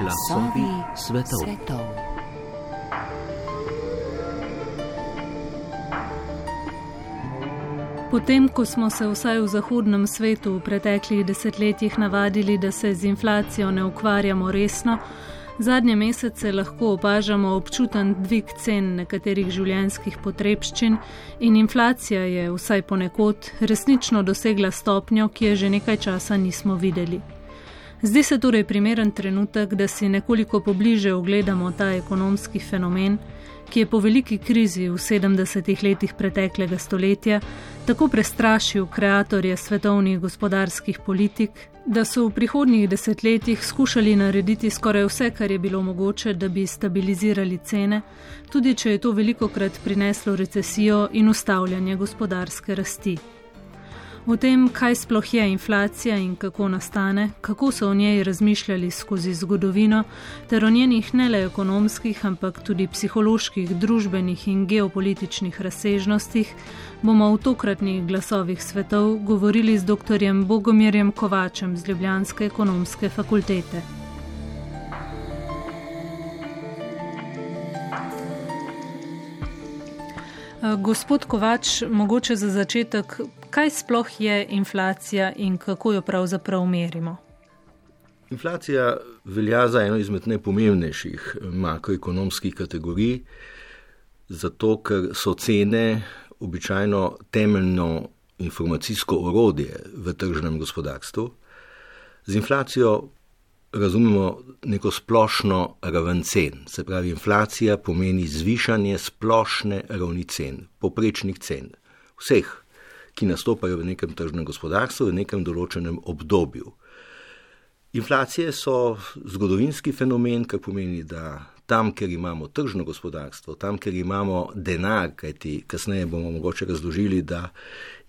Glasovi svetov. svetov. Potem, ko smo se vsaj v zahodnem svetu v preteklih desetletjih navadili, da se z inflacijo ne ukvarjamo resno, zadnje mesece lahko opažamo občuten dvig cen nekaterih življenjskih potrebščin in inflacija je vsaj ponekod resnično dosegla stopnjo, ki je že nekaj časa nismo videli. Zdi se torej primeren trenutek, da si nekoliko pobliže ogledamo ta ekonomski fenomen, ki je po veliki krizi v 70-ih letih preteklega stoletja tako prestrašil kreatorje svetovnih gospodarskih politik, da so v prihodnjih desetletjih skušali narediti skoraj vse, kar je bilo mogoče, da bi stabilizirali cene, tudi če je to veliko krat prineslo recesijo in ustavljanje gospodarske rasti. O tem, kaj sploh je inflacija in kako nastane, kako so o njej razmišljali skozi zgodovino, ter o njenih ne le ekonomskih, ampak tudi psiholoških, družbenih in geopolitičnih razsežnostih, bomo v tokratnih glasovih svetov govorili z dr. Bogomirjem Kovačem z Ljubljanske ekonomske fakultete. Gospod Kovač, mogoče za začetek, kaj sploh je inflacija in kako jo pravzaprav merimo? Inflacija velja za eno izmed najpomembnejših makroekonomskih kategorij, zato ker so cene običajno temeljno informacijsko orodje v tržnem gospodarstvu. Z inflacijo razumemo neko splošno raven cen, se pravi, inflacija pomeni zvišanje splošne ravni cen, poprečnih cen, vseh, ki nastopajo v nekem tržnem gospodarstvu v nekem določenem obdobju. Inflacije so zgodovinski fenomen, kar pomeni, da tam, kjer imamo tržno gospodarstvo, tam, kjer imamo denar, kajti kasneje bomo mogoče razložili, da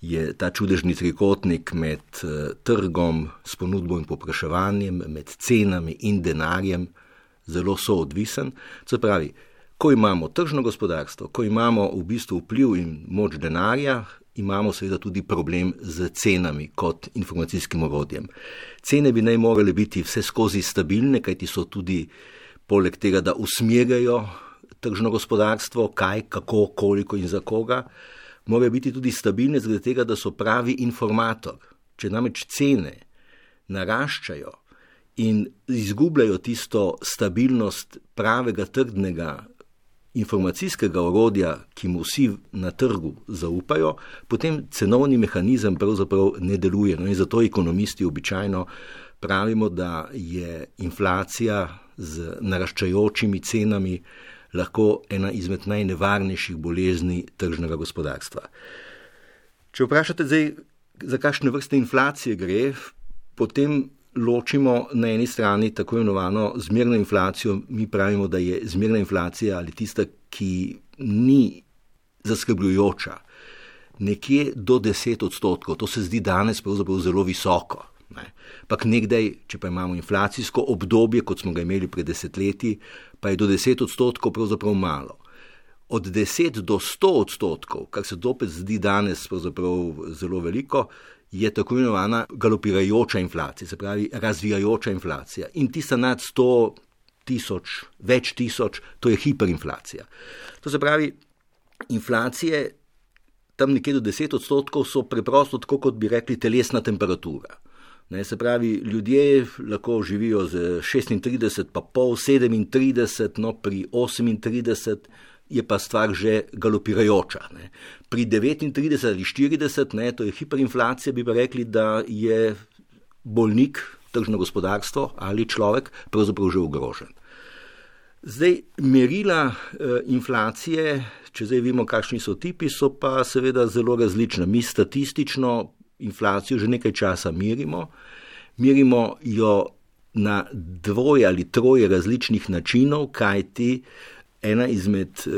je ta čudežni trikotnik med eh, trgom, s ponudbo in popraševanjem, med cenami in denarjem zelo soodvisen. Se pravi, ko imamo tržno gospodarstvo, ko imamo v bistvu vpliv in moč denarja, imamo seveda tudi problem z cenami kot informacijskim orodjem. Cene bi naj morale biti vse skozi stabilne, kajti so tudi poleg tega, da usmerjajo tržno gospodarstvo, kaj, kako, koliko in za koga, morajo biti tudi stabilne, zaradi tega, da so pravi informator. Če namreč cene naraščajo in izgubljajo tisto stabilnost pravega trdnega informacijskega orodja, ki mu vsi na trgu zaupajo, potem cenovni mehanizem pravzaprav ne deluje. No in zato ekonomisti običajno pravimo, da je inflacija z naraščajočimi cenami lahko ena izmed najnevarnejših bolezni tržnega gospodarstva. Če vprašate zdaj, za kakšne vrste inflacije gre, potem ločimo na eni strani tako imenovano zmerno inflacijo. Mi pravimo, da je zmerna inflacija ali tista, ki ni zaskrbljujoča, nekje do 10 odstotkov. To se zdi danes pravzaprav zelo visoko. Ne. Pak nekdaj, če pa imamo inflacijsko obdobje, kot smo ga imeli pred desetletji, pa je do 10 odstotkov pravzaprav malo. Od 10 do 100 odstotkov, kar se dopet zdi danes zelo veliko, je tako imenovana galopirajoča inflacija, se pravi razvijajoča inflacija. In tista nad 100 tisoč, več tisoč, to je hiperinflacija. To se pravi, inflacije tam nekje do 10 odstotkov so preprosto tako, kot bi rekli, telesna temperatura. Ne, se pravi, ljudje lahko živijo z 36, pa pol 37, no pri 38 je pa stvar že galopirajoča. Ne. Pri 39 ali 40, ne, to je hiperinflacija, bi pa rekli, da je bolnik, tržno gospodarstvo ali človek pravzaprav že ogrožen. Zdaj, merila e, inflacije, če zdaj vemo, kakšni so tipi, so pa seveda zelo različna. Mi statistično inflacijo že nekaj časa merimo. Merimo jo na dvoje ali troje različnih načinov, kajti ena izmed eh,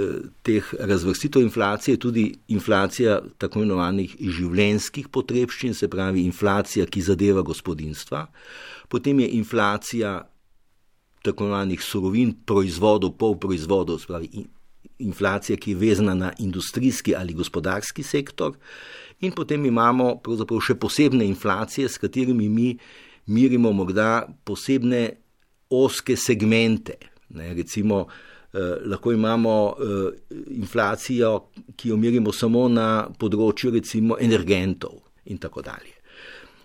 teh razvrstitev inflacije je tudi inflacija tako imenovanih življenjskih potrebščin, se pravi inflacija, ki zadeva gospodinstva, potem je inflacija tako imenovanih surovin, proizvodov, polproizvodov, se pravi inflacija, ki je vezana na industrijski ali gospodarski sektor, in potem imamo pravzaprav še posebne inflacije, s katerimi mi merimo morda posebne oske segmente. Ne, recimo, eh, lahko imamo eh, inflacijo, ki jo merimo samo na področju recimo, energentov in tako dalje.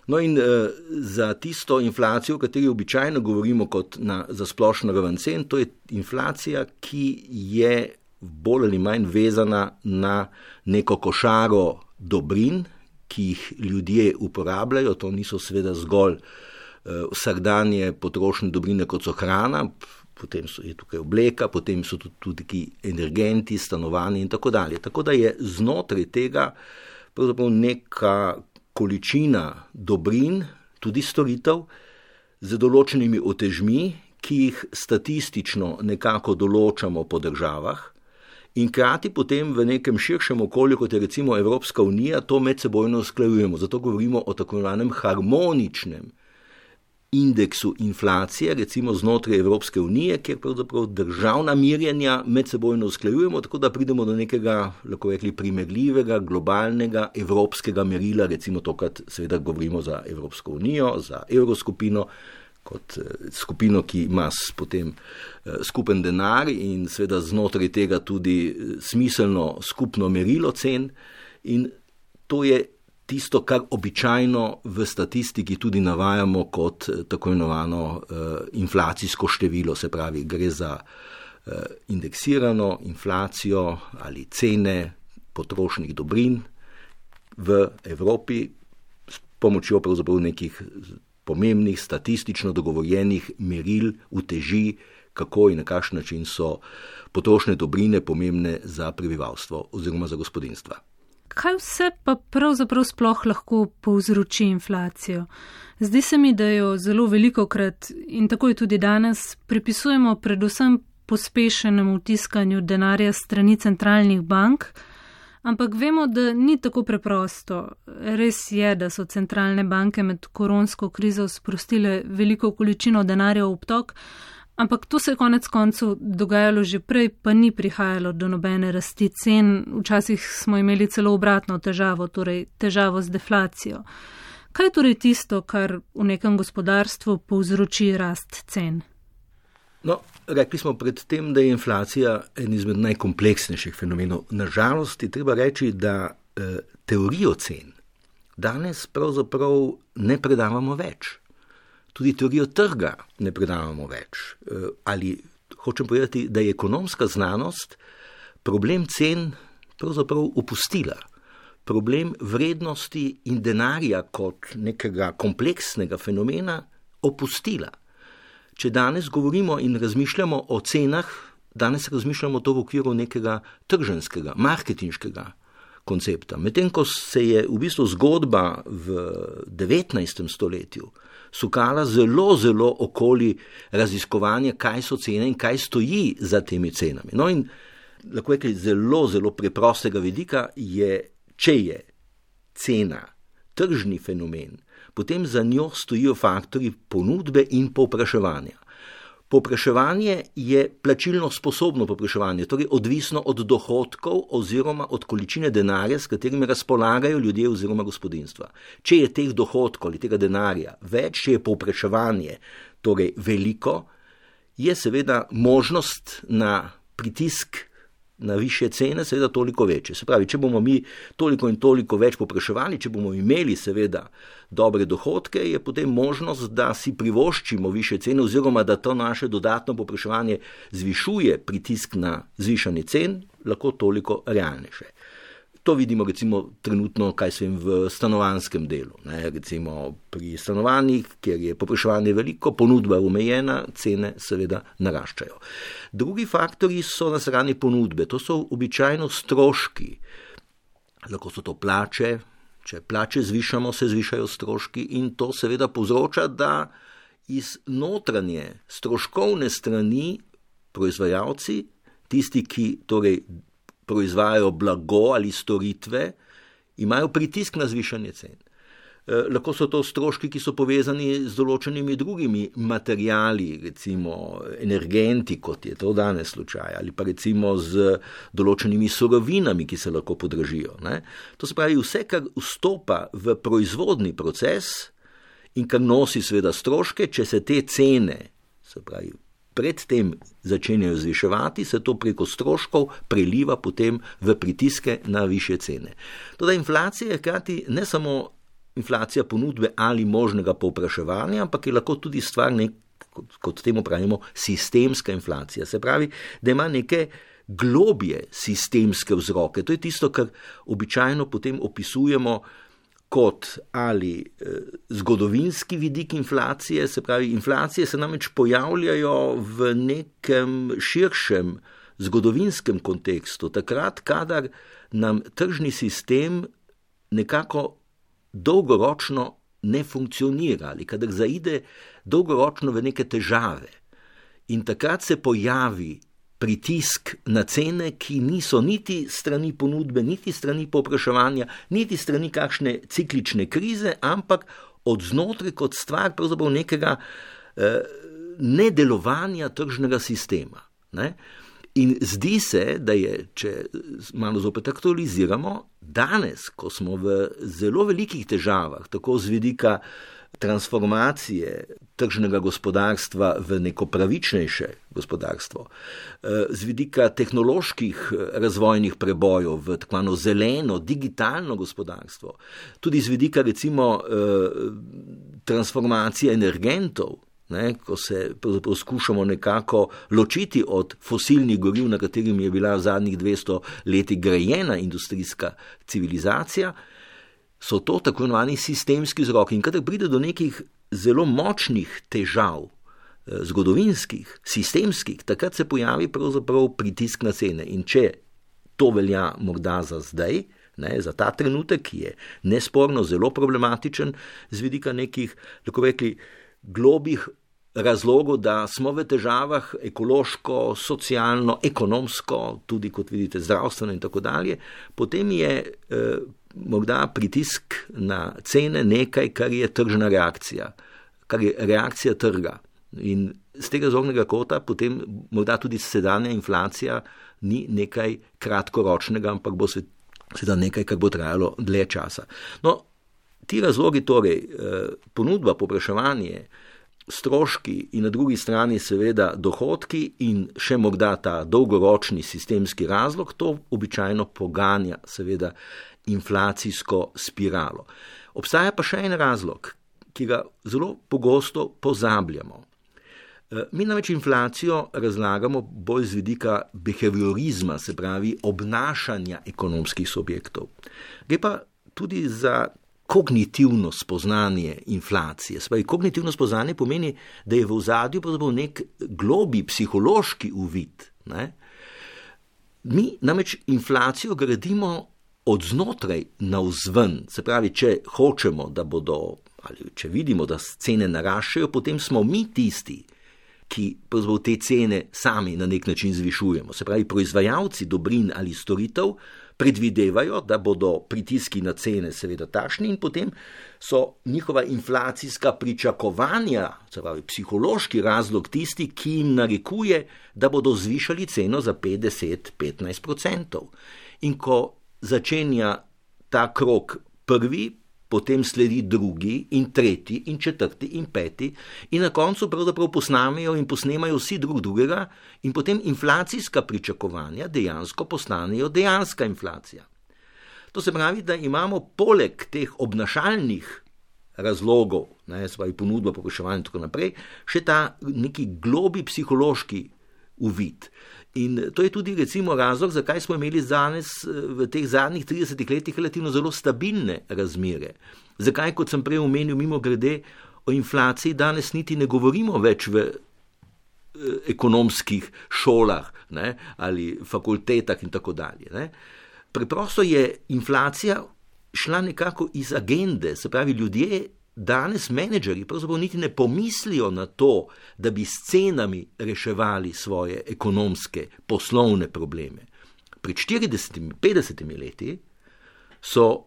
No, in eh, za tisto inflacijo, o kateri običajno govorimo kot na, za splošno raven cen, to je inflacija, ki je bolj ali manj vezana na neko košaro dobrin, ki jih ljudje uporabljajo. To niso seveda zgolj uh, vsakdanje potrošne dobrine, kot so hrana, potem so, je tukaj obleka, potem so tudi, tudi energenti, stanovanje in tako dalje. Tako da je znotraj tega pravzaprav neka količina dobrin, tudi storitev, z določenimi otežmi, ki jih statistično nekako določamo po državah, in krati potem v nekem širšem okolju, kot je recimo Evropska unija, to medsebojno usklajujemo. Zato govorimo o tako imenovanem harmoničnem indeksu inflacije, recimo znotraj Evropske unije, kjer pravzaprav državna mirjenja medsebojno usklajujemo, tako da pridemo do nekega, lahko rekli, primerljivega, globalnega evropskega merila, recimo to, kar seveda govorimo za Evropsko unijo, za evroskupino kot eh, skupino, ki ima potem eh, skupen denar in seveda znotraj tega tudi eh, smiselno skupno merilo cen. In to je tisto, kar običajno v statistiki tudi navajamo kot tako imenovano inflacijsko število, se pravi, gre za indeksirano inflacijo ali cene potrošnih dobrin v Evropi s pomočjo pravzaprav nekih pomembnih statistično dogovorjenih meril, uteži, kako in na kakšen način so potrošne dobrine pomembne za prebivalstvo oziroma za gospodinstva. Kaj vse pa pravzaprav sploh lahko povzroči inflacijo? Zdi se mi, da jo zelo veliko krat in tako je tudi danes pripisujemo predvsem pospešenemu tiskanju denarja strani centralnih bank, Ampak vemo, da ni tako preprosto. Res je, da so centralne banke med koronsko krizo sprostile veliko količino denarja v obtok, ampak to se je konec koncev dogajalo že prej, pa ni prihajalo do nobene rasti cen. Včasih smo imeli celo obratno težavo, torej težavo z deflacijo. Kaj je torej tisto, kar v nekem gospodarstvu povzroči rast cen? No, rekli smo predtem, da je inflacija en izmed najkompleksnejših fenomenov. Nažalost, je treba reči, da eh, teorijo cen danes pravzaprav ne predavamo več. Tudi teorijo trga ne predavamo več. Eh, ali hočem povedati, da je ekonomska znanost problem cen pravzaprav opustila. Problem vrednosti in denarja kot nekega kompleksnega fenomena opustila. Če danes govorimo in razmišljamo o cenah, danes razmišljamo to v okviru nekega trženskega, marketinškega koncepta. Medtem ko se je v bistvu zgodba v 19. stoletju sukala zelo, zelo okoli raziskovanja, kaj so cene in kaj stoji za temi cenami. No in lahko rečem, zelo, zelo preprostega vidika je, če je cena tržni fenomen, potem za njo stojijo faktori ponudbe in povpraševanja. Popraševanje je plačilno sposobno popraševanje, torej odvisno od dohodkov oziroma od količine denarja, s katerimi razpolagajo ljudje oziroma gospodinstva. Če je teh dohodkov ali tega denarja več, če je popraševanje torej veliko, je seveda možnost na pritisk na više cene, seveda toliko večje. Se pravi, če bomo mi toliko in toliko več popraševali, če bomo imeli seveda dobre dohodke, je potem možnost, da si privoščimo više cene oziroma da to naše dodatno popraševanje zvišuje pritisk na zvišanje cen, lahko toliko realnejše. To vidimo recimo trenutno, kaj se jim v stanovanskem delu. Ne, recimo pri stanovanjih, kjer je popraševanje veliko, ponudba omejena, cene seveda naraščajo. Drugi faktori so na strani ponudbe, to so običajno stroški. Lahko so to plače, če plače zvišamo, se zvišajo stroški in to seveda povzroča, da iz notranje stroškovne strani proizvajalci, tisti, ki torej proizvajajo blago ali storitve, imajo pritisk na zvišanje cen. Eh, lahko so to stroški, ki so povezani z določenimi drugimi materijali, recimo energenti, kot je to danes slučaj, ali pa recimo z določenimi surovinami, ki se lahko podražijo. Ne? To se pravi, vse, kar vstopa v proizvodni proces in kar nosi seveda stroške, če se te cene Se pravi, predtem začenjajo zviševati, se to preko stroškov preliva potem v pritiske na više cene. Toda inflacija je hkrati ne samo inflacija ponudbe ali možnega povpraševanja, ampak je lahko tudi stvar nek, kot, kot temu pravimo, sistemska inflacija. Se pravi, da ima neke globje sistemske vzroke. To je tisto, kar običajno potem opisujemo kot ali eh, zgodovinski vidik inflacije, se pravi, inflacije se namreč pojavljajo v nekem širšem zgodovinskem kontekstu, takrat, kadar nam tržni sistem nekako dolgoročno ne funkcionira ali kadar zaide dolgoročno v neke težave. In takrat se pojavi pritisk na cene, ki niso niti strani ponudbe, niti strani popraševanja, niti strani kakšne ciklične krize, ampak od znotraj kot stvar pravzaprav nekega eh, nedelovanja tržnega sistema. Ne? In zdi se, da je, če malo zopet aktualiziramo, danes, ko smo v zelo velikih težavah, tako z vidika transformacije tržnega gospodarstva v neko pravičnejše gospodarstvo, eh, z vidika tehnoloških eh, razvojnih prebojev v tako imenovano zeleno, digitalno gospodarstvo, tudi z vidika recimo eh, transformacije energentov. Ne, ko se poskušamo nekako ločiti od fosilnih goriv, na katerimi je bila v zadnjih 200 letih grajena industrijska civilizacija, so to tako imenovani sistemski vzroki. In kadar pride do nekih zelo močnih težav, eh, zgodovinskih, sistemskih, takrat se pojavi pravzaprav pritisk na cene. In če to velja morda za zdaj, ne, za ta trenutek, ki je nesporno zelo problematičen z vidika nekih, lahko rekli, globih. Razlogov, da smo v težavah ekološko, socialno, ekonomsko, tudi kot vidite, zdravstveno in tako dalje, potem je eh, morda pritisk na cene nekaj, kar je tržna reakcija, kar je reakcija trga. In z tega zornega kota potem morda tudi sedanja inflacija ni nekaj kratkoročnega, ampak bo seveda nekaj, kar bo trajalo dlje časa. No, ti razlogi, torej eh, ponudba, popraševanje, stroški in na drugi strani seveda dohodki in še morda ta dolgoročni sistemski razlog, to običajno poganja seveda inflacijsko spiralo. Obstaja pa še en razlog, ki ga zelo pogosto pozabljamo. E, mi namreč inflacijo razlagamo bolj z vidika behaviorizma, se pravi obnašanja ekonomskih subjektov. Gre pa tudi za kognitivno spoznanje inflacije. Spravi, kognitivno spoznanje pomeni, da je v ozadju nek globi psihološki uvid. Ne? Mi namreč inflacijo gradimo od znotraj na vzven, se pravi, če hočemo, da bodo, ali če vidimo, da cene naraščajo, potem smo mi tisti, ki te cene sami na nek način zvišujemo. Se pravi, proizvajalci dobrin ali storitev predvidevajo, da bodo pritiski na cene seveda takšni in potem so njihova inflacijska pričakovanja, se pravi, psihološki razlog tisti, ki jim narekuje, da bodo zvišali ceno za 50-15%. In ko začenja ta krok prvi, potem sledi drugi in tretji in četrti in peti in na koncu pravzaprav posnamejo in posnemajo vsi drug drugega in potem inflacijska pričakovanja dejansko postanejo dejanska inflacija. To se pravi, da imamo poleg teh obnašalnih razlogov, ne, svoje ponudbe, pokoševanje in tako naprej, še ta neki globi psihološki uvid. In to je tudi recimo razlog, zakaj smo imeli danes v teh zadnjih 30 letih relativno zelo stabilne razmere. Zakaj, kot sem prej omenil, mimo grede o inflaciji danes niti ne govorimo več v eh, ekonomskih šolah ne, ali fakultetah in tako dalje. Ne. Preprosto je inflacija šla nekako iz agende, se pravi, ljudje danes menedžerji pravzaprav niti ne pomislijo na to, da bi s cenami reševali svoje ekonomske, poslovne probleme. Pred 40-50 leti so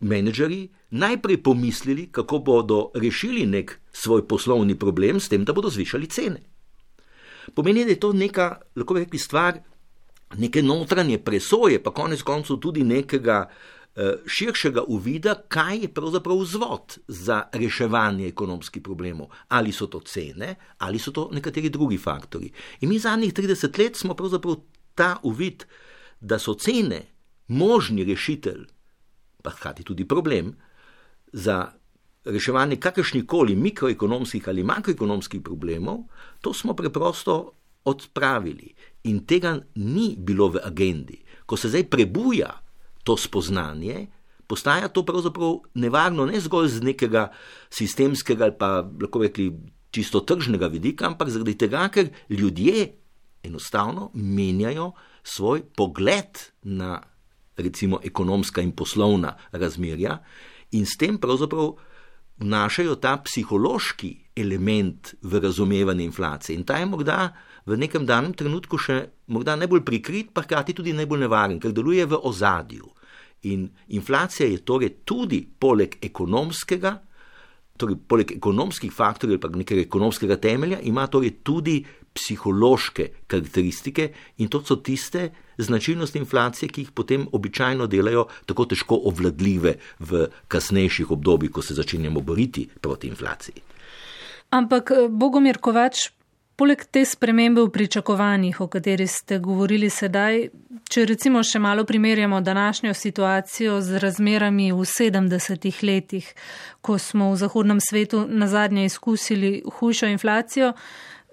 menedžerji najprej pomislili, kako bodo rešili nek svoj poslovni problem s tem, da bodo zvišali cene. Pomeni, da je to neka, lahko bi rekli, stvar neke notranje presoje, pa konec koncev tudi nekega širšega uvida, kaj je pravzaprav vzvod za reševanje ekonomskih problemov. Ali so to cene, ali so to nekateri drugi faktori. In mi zadnjih 30 let smo pravzaprav ta uvid, da so cene možni rešitelj, pa hkrati tudi problem za reševanje kakršnih koli mikroekonomskih ali makroekonomskih problemov, to smo preprosto odpravili. In tega ni bilo v agendi. Ko se zdaj prebuja to spoznanje, postaja to pravzaprav nevarno ne zgolj z nekega sistemskega ali pa lahko rekli čisto tržnega vidika, ampak zaradi tega, ker ljudje enostavno menjajo svoj pogled na recimo ekonomska in poslovna razmerja in s tem pravzaprav vnašajo ta psihološki element v razumevanje inflacije. In ta je morda v nekem danem trenutku še morda najbolj prikrit, pa hkrati tudi najbolj nevaren, ker deluje v ozadju. In inflacija je torej tudi poleg ekonomskega, torej poleg ekonomskih faktorjev ali pa nekega ekonomskega temelja, ima torej tudi psihološke karakteristike in to so tiste značilnosti inflacije, ki jih potem običajno delajo tako težko obvladljive v kasnejših obdobjih, ko se začenjamo boriti proti inflaciji. Ampak eh, Bogomir Kovač, poleg te spremembe v pričakovanjih, o kateri ste govorili sedaj, če recimo še malo primerjamo današnjo situacijo z razmerami v 70-ih letih, ko smo v zahodnem svetu na zadnje izkusili hujšo inflacijo,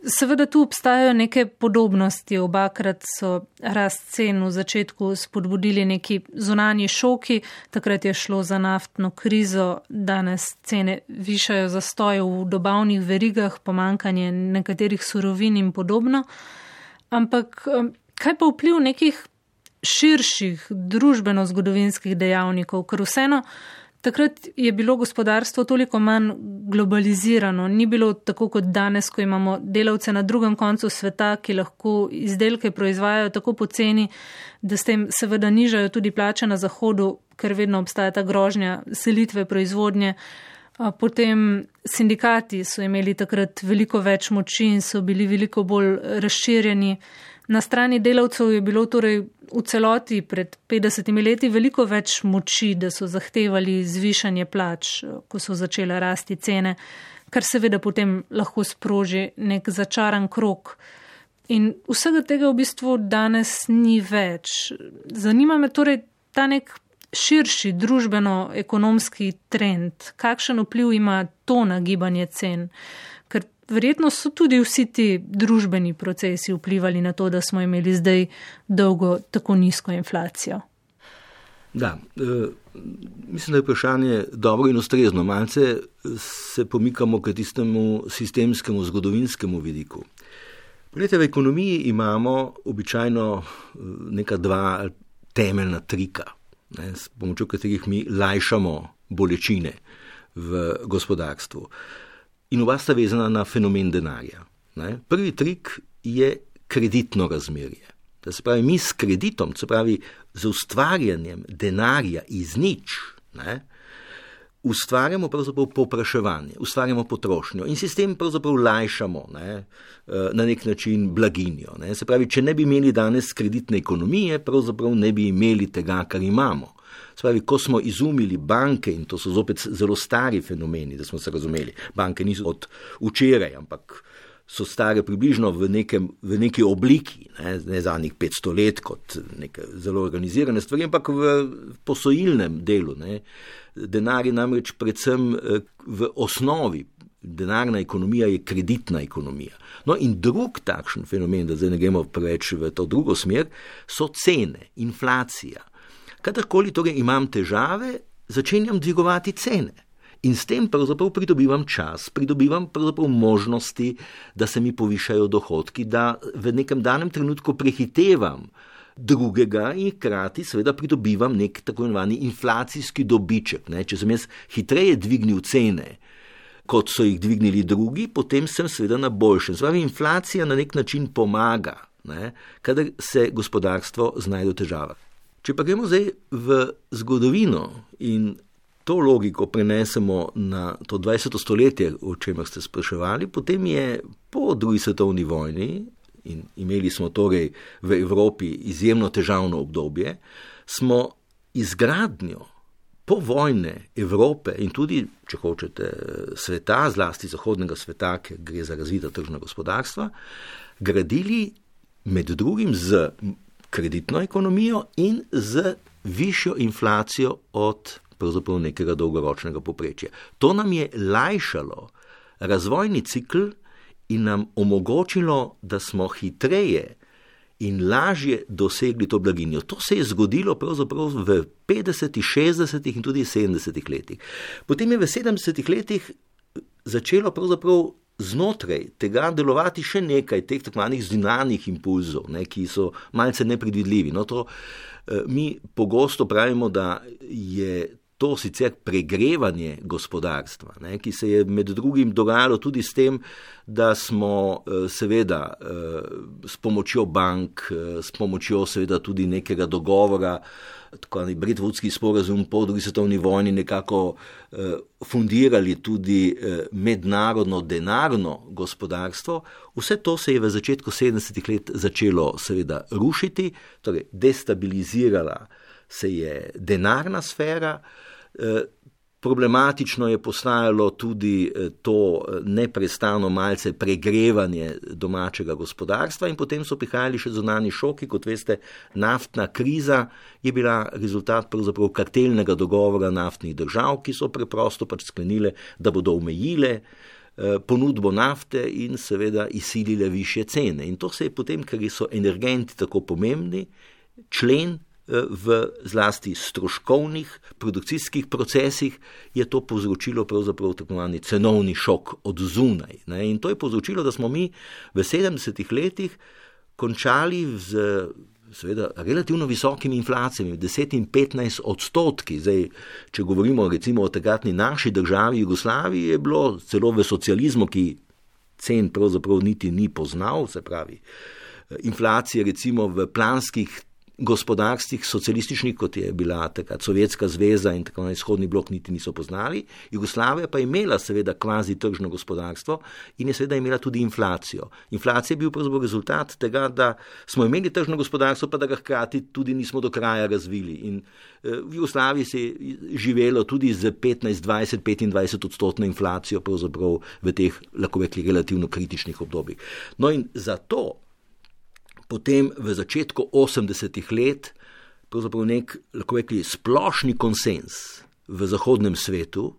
Seveda tu obstajajo neke podobnosti. Obakrat so rast cen v začetku spodbudili neki zunanji šoki, takrat je šlo za naftno krizo, danes cene višajo zastoje v dobavnih verigah, pomankanje nekaterih surovin in podobno. Ampak kaj pa vpliv nekih širših družbeno-zgodovinskih dejavnikov, ker vseeno Takrat je bilo gospodarstvo toliko manj globalizirano, ni bilo tako kot danes, ko imamo delavce na drugem koncu sveta, ki lahko izdelke proizvajajo tako poceni, da s tem seveda nižajo tudi plače na zahodu, ker vedno obstaja ta grožnja selitve proizvodnje. Potem sindikati so imeli takrat veliko več moči in so bili veliko bolj razširjeni. Na strani delavcev je bilo torej v celoti pred 50 leti veliko več moči, da so zahtevali zvišanje plač, ko so začele rasti cene, kar seveda potem lahko sproži nek začaran krok. In vsega tega v bistvu danes ni več. Zanima me torej ta nek širši družbeno-ekonomski trend, kakšen vpliv ima to na gibanje cen. Verjetno so tudi vsi ti družbeni procesi vplivali na to, da smo imeli zdaj dolgo tako nizko inflacijo. Da, e, mislim, da je vprašanje dobro in ustrezno. Malce se pomikamo k tistemu sistemskemu, zgodovinskemu vidiku. Poglejte, v ekonomiji imamo običajno e, neka dva temeljna trika, ne, s pomočjo katerih mi lajšamo bolečine v gospodarstvu in oba sta vezana na fenomen denarja. Ne? Prvi trik je kreditno razmerje. Da se pravi, mi s kreditom, se pravi, z ustvarjanjem denarja iz nič, ne? ustvarjamo pravzaprav popraševanje, ustvarjamo potrošnjo in sistem pravzaprav lajšamo ne? Eh, na nek način blaginjo. Ne? Se pravi, če ne bi imeli danes kreditne ekonomije, pravzaprav ne bi imeli tega, kar imamo. Spravi, ko smo izumili banke, in to so zopet zelo stari fenomeni, da smo se razumeli, banke niso od včeraj, ampak so stare približno v, nekem, v neki obliki, ne, ne zadnjih 500 let, kot neke zelo organizirane stvari, ampak v posojilnem delu. Ne. Denar je namreč predvsem eh, v osnovi. Denarna ekonomija je kreditna ekonomija. No, in drug takšen fenomen, da zdaj ne gremo preveč v to drugo smer, so cene, inflacija. Kadarkoli torej imam težave, začenjam dvigovati cene. In s tem pravzaprav pridobivam čas, pridobivam pravzaprav možnosti, da se mi povišajo dohodki, da v nekem danem trenutku prehitevam drugega in hkrati seveda pridobivam nek tako imenovani inflacijski dobiček. Ne? Če sem jaz hitreje dvignil cene, kot so jih dvignili drugi, potem sem seveda na boljšem. Zvavi inflacija na nek način pomaga, ne? kadar se gospodarstvo znajde v težavah. Če pa gremo zdaj v zgodovino in to logiko prenesemo na to 20. stoletje, o čemer ste spraševali, potem je po drugi svetovni vojni, in imeli smo torej v Evropi izjemno težavno obdobje, smo izgradnjo povojne Evrope in tudi, če hočete, sveta, zlasti zahodnega sveta, ker gre za razvita tržna gospodarstva, gradili med drugim z kreditno ekonomijo in z višjo inflacijo od pravzaprav nekega dolgoročnega poprečja. To nam je lajšalo razvojni cikl in nam omogočilo, da smo hitreje in lažje dosegli to blaginjo. To se je zgodilo pravzaprav v 50., 60. in tudi 70. letih. Potem je v 70. letih začelo pravzaprav znotraj tega delovati še nekaj teh tako manjih zunanjih impulzov, ne, ki so malce nepredvidljivi. No, to, eh, mi pogosto pravimo, da je to sicer pregrevanje gospodarstva, ne, ki se je med drugim dogajalo tudi s tem, da smo eh, seveda eh, s pomočjo bank, eh, s pomočjo seveda tudi nekega dogovora, tako imenovani Bretvodski sporazum po drugi svetovni vojni, nekako fundirali tudi mednarodno denarno gospodarstvo. Vse to se je v začetku 70-ih let začelo seveda rušiti, torej destabilizirala se je denarna sfera. Eh, problematično je postajalo tudi eh, to eh, neprestano malce pregrevanje domačega gospodarstva in potem so prihajali še zunani šoki, kot veste, naftna kriza je bila rezultat pravzaprav kartelnega dogovora naftnih držav, ki so preprosto pač sklenile, da bodo omejile ponudbo nafte in seveda izsilile više cene. In to se je potem, ker so energenti tako pomembni, člen v zlasti stroškovnih produkcijskih procesih, je to povzročilo pravzaprav tako imenovani cenovni šok od zunaj. Ne? In to je povzročilo, da smo mi v 70-ih letih končali z seveda relativno visokimi inflacijami, 10 in 15 odstotki. Zdaj, če govorimo recimo o takratni naši državi Jugoslaviji, je bilo celo v socializmu, ki cen pravzaprav niti ni poznal, se pravi. Inflacije recimo v planskih gospodarstvih socialističnih, kot je bila takrat Sovjetska zveza in tako naprej, izhodni blok niti niso poznali. Jugoslavija pa je imela seveda kvazi tržno gospodarstvo in je seveda imela tudi inflacijo. Inflacija je bil pravzaprav rezultat tega, da smo imeli tržno gospodarstvo, pa da ga hkrati tudi nismo do kraja razvili. In eh, v Jugoslaviji se je živelo tudi z 15, 20, 25 odstotno inflacijo pravzaprav v teh, lahko rekli, relativno kritičnih obdobjih. No in zato potem v začetku 80-ih let, pravzaprav nek, lahko rekli, splošni konsens v zahodnem svetu,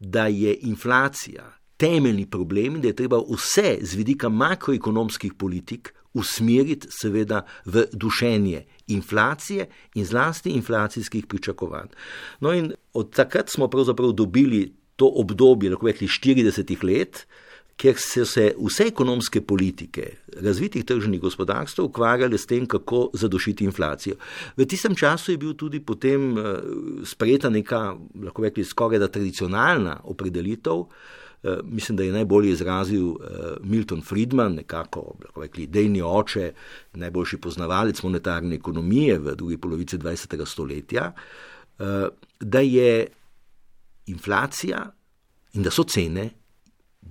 da je inflacija temeljni problem in da je treba vse z vidika makroekonomskih politik usmeriti seveda v dušenje inflacije in zlasti inflacijskih pričakovanj. No in od takrat smo pravzaprav dobili to obdobje, lahko rekli, 40 let, ker so se vse ekonomske politike razvitih tržnih gospodarstv ukvarjale s tem, kako zadošiti inflacijo. V tistem času je bil tudi potem eh, sprejeta neka, lahko rekli, skoraj da tradicionalna opredelitev. Eh, mislim, da je najbolje izrazil eh, Milton Friedman, nekako rekli, dejni oče, najboljši poznavalec monetarne ekonomije v drugi polovici 20. stoletja, da je inflacija in da so cene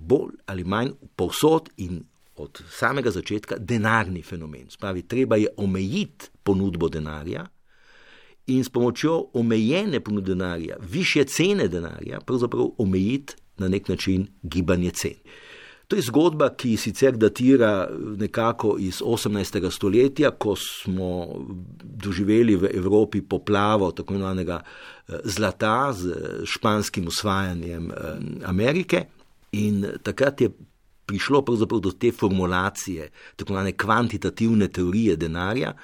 bolj ali manj povsod in od samega začetka denarni fenomen. Spravi, treba je omejiti ponudbo denarja in s pomočjo omejene ponudbe denarja, više cene denarja, pravzaprav omejiti na nek način gibanje cen. To je zgodba, ki sicer datira nekako iz 18. stoletja, ko smo doživeli v Evropi poplavo tako imenovanega eh, zlata z španskim usvajanjem eh, Amerike. In takrat je prišlo do te formulacije, tako imenovane kvantitativne teorije denarja,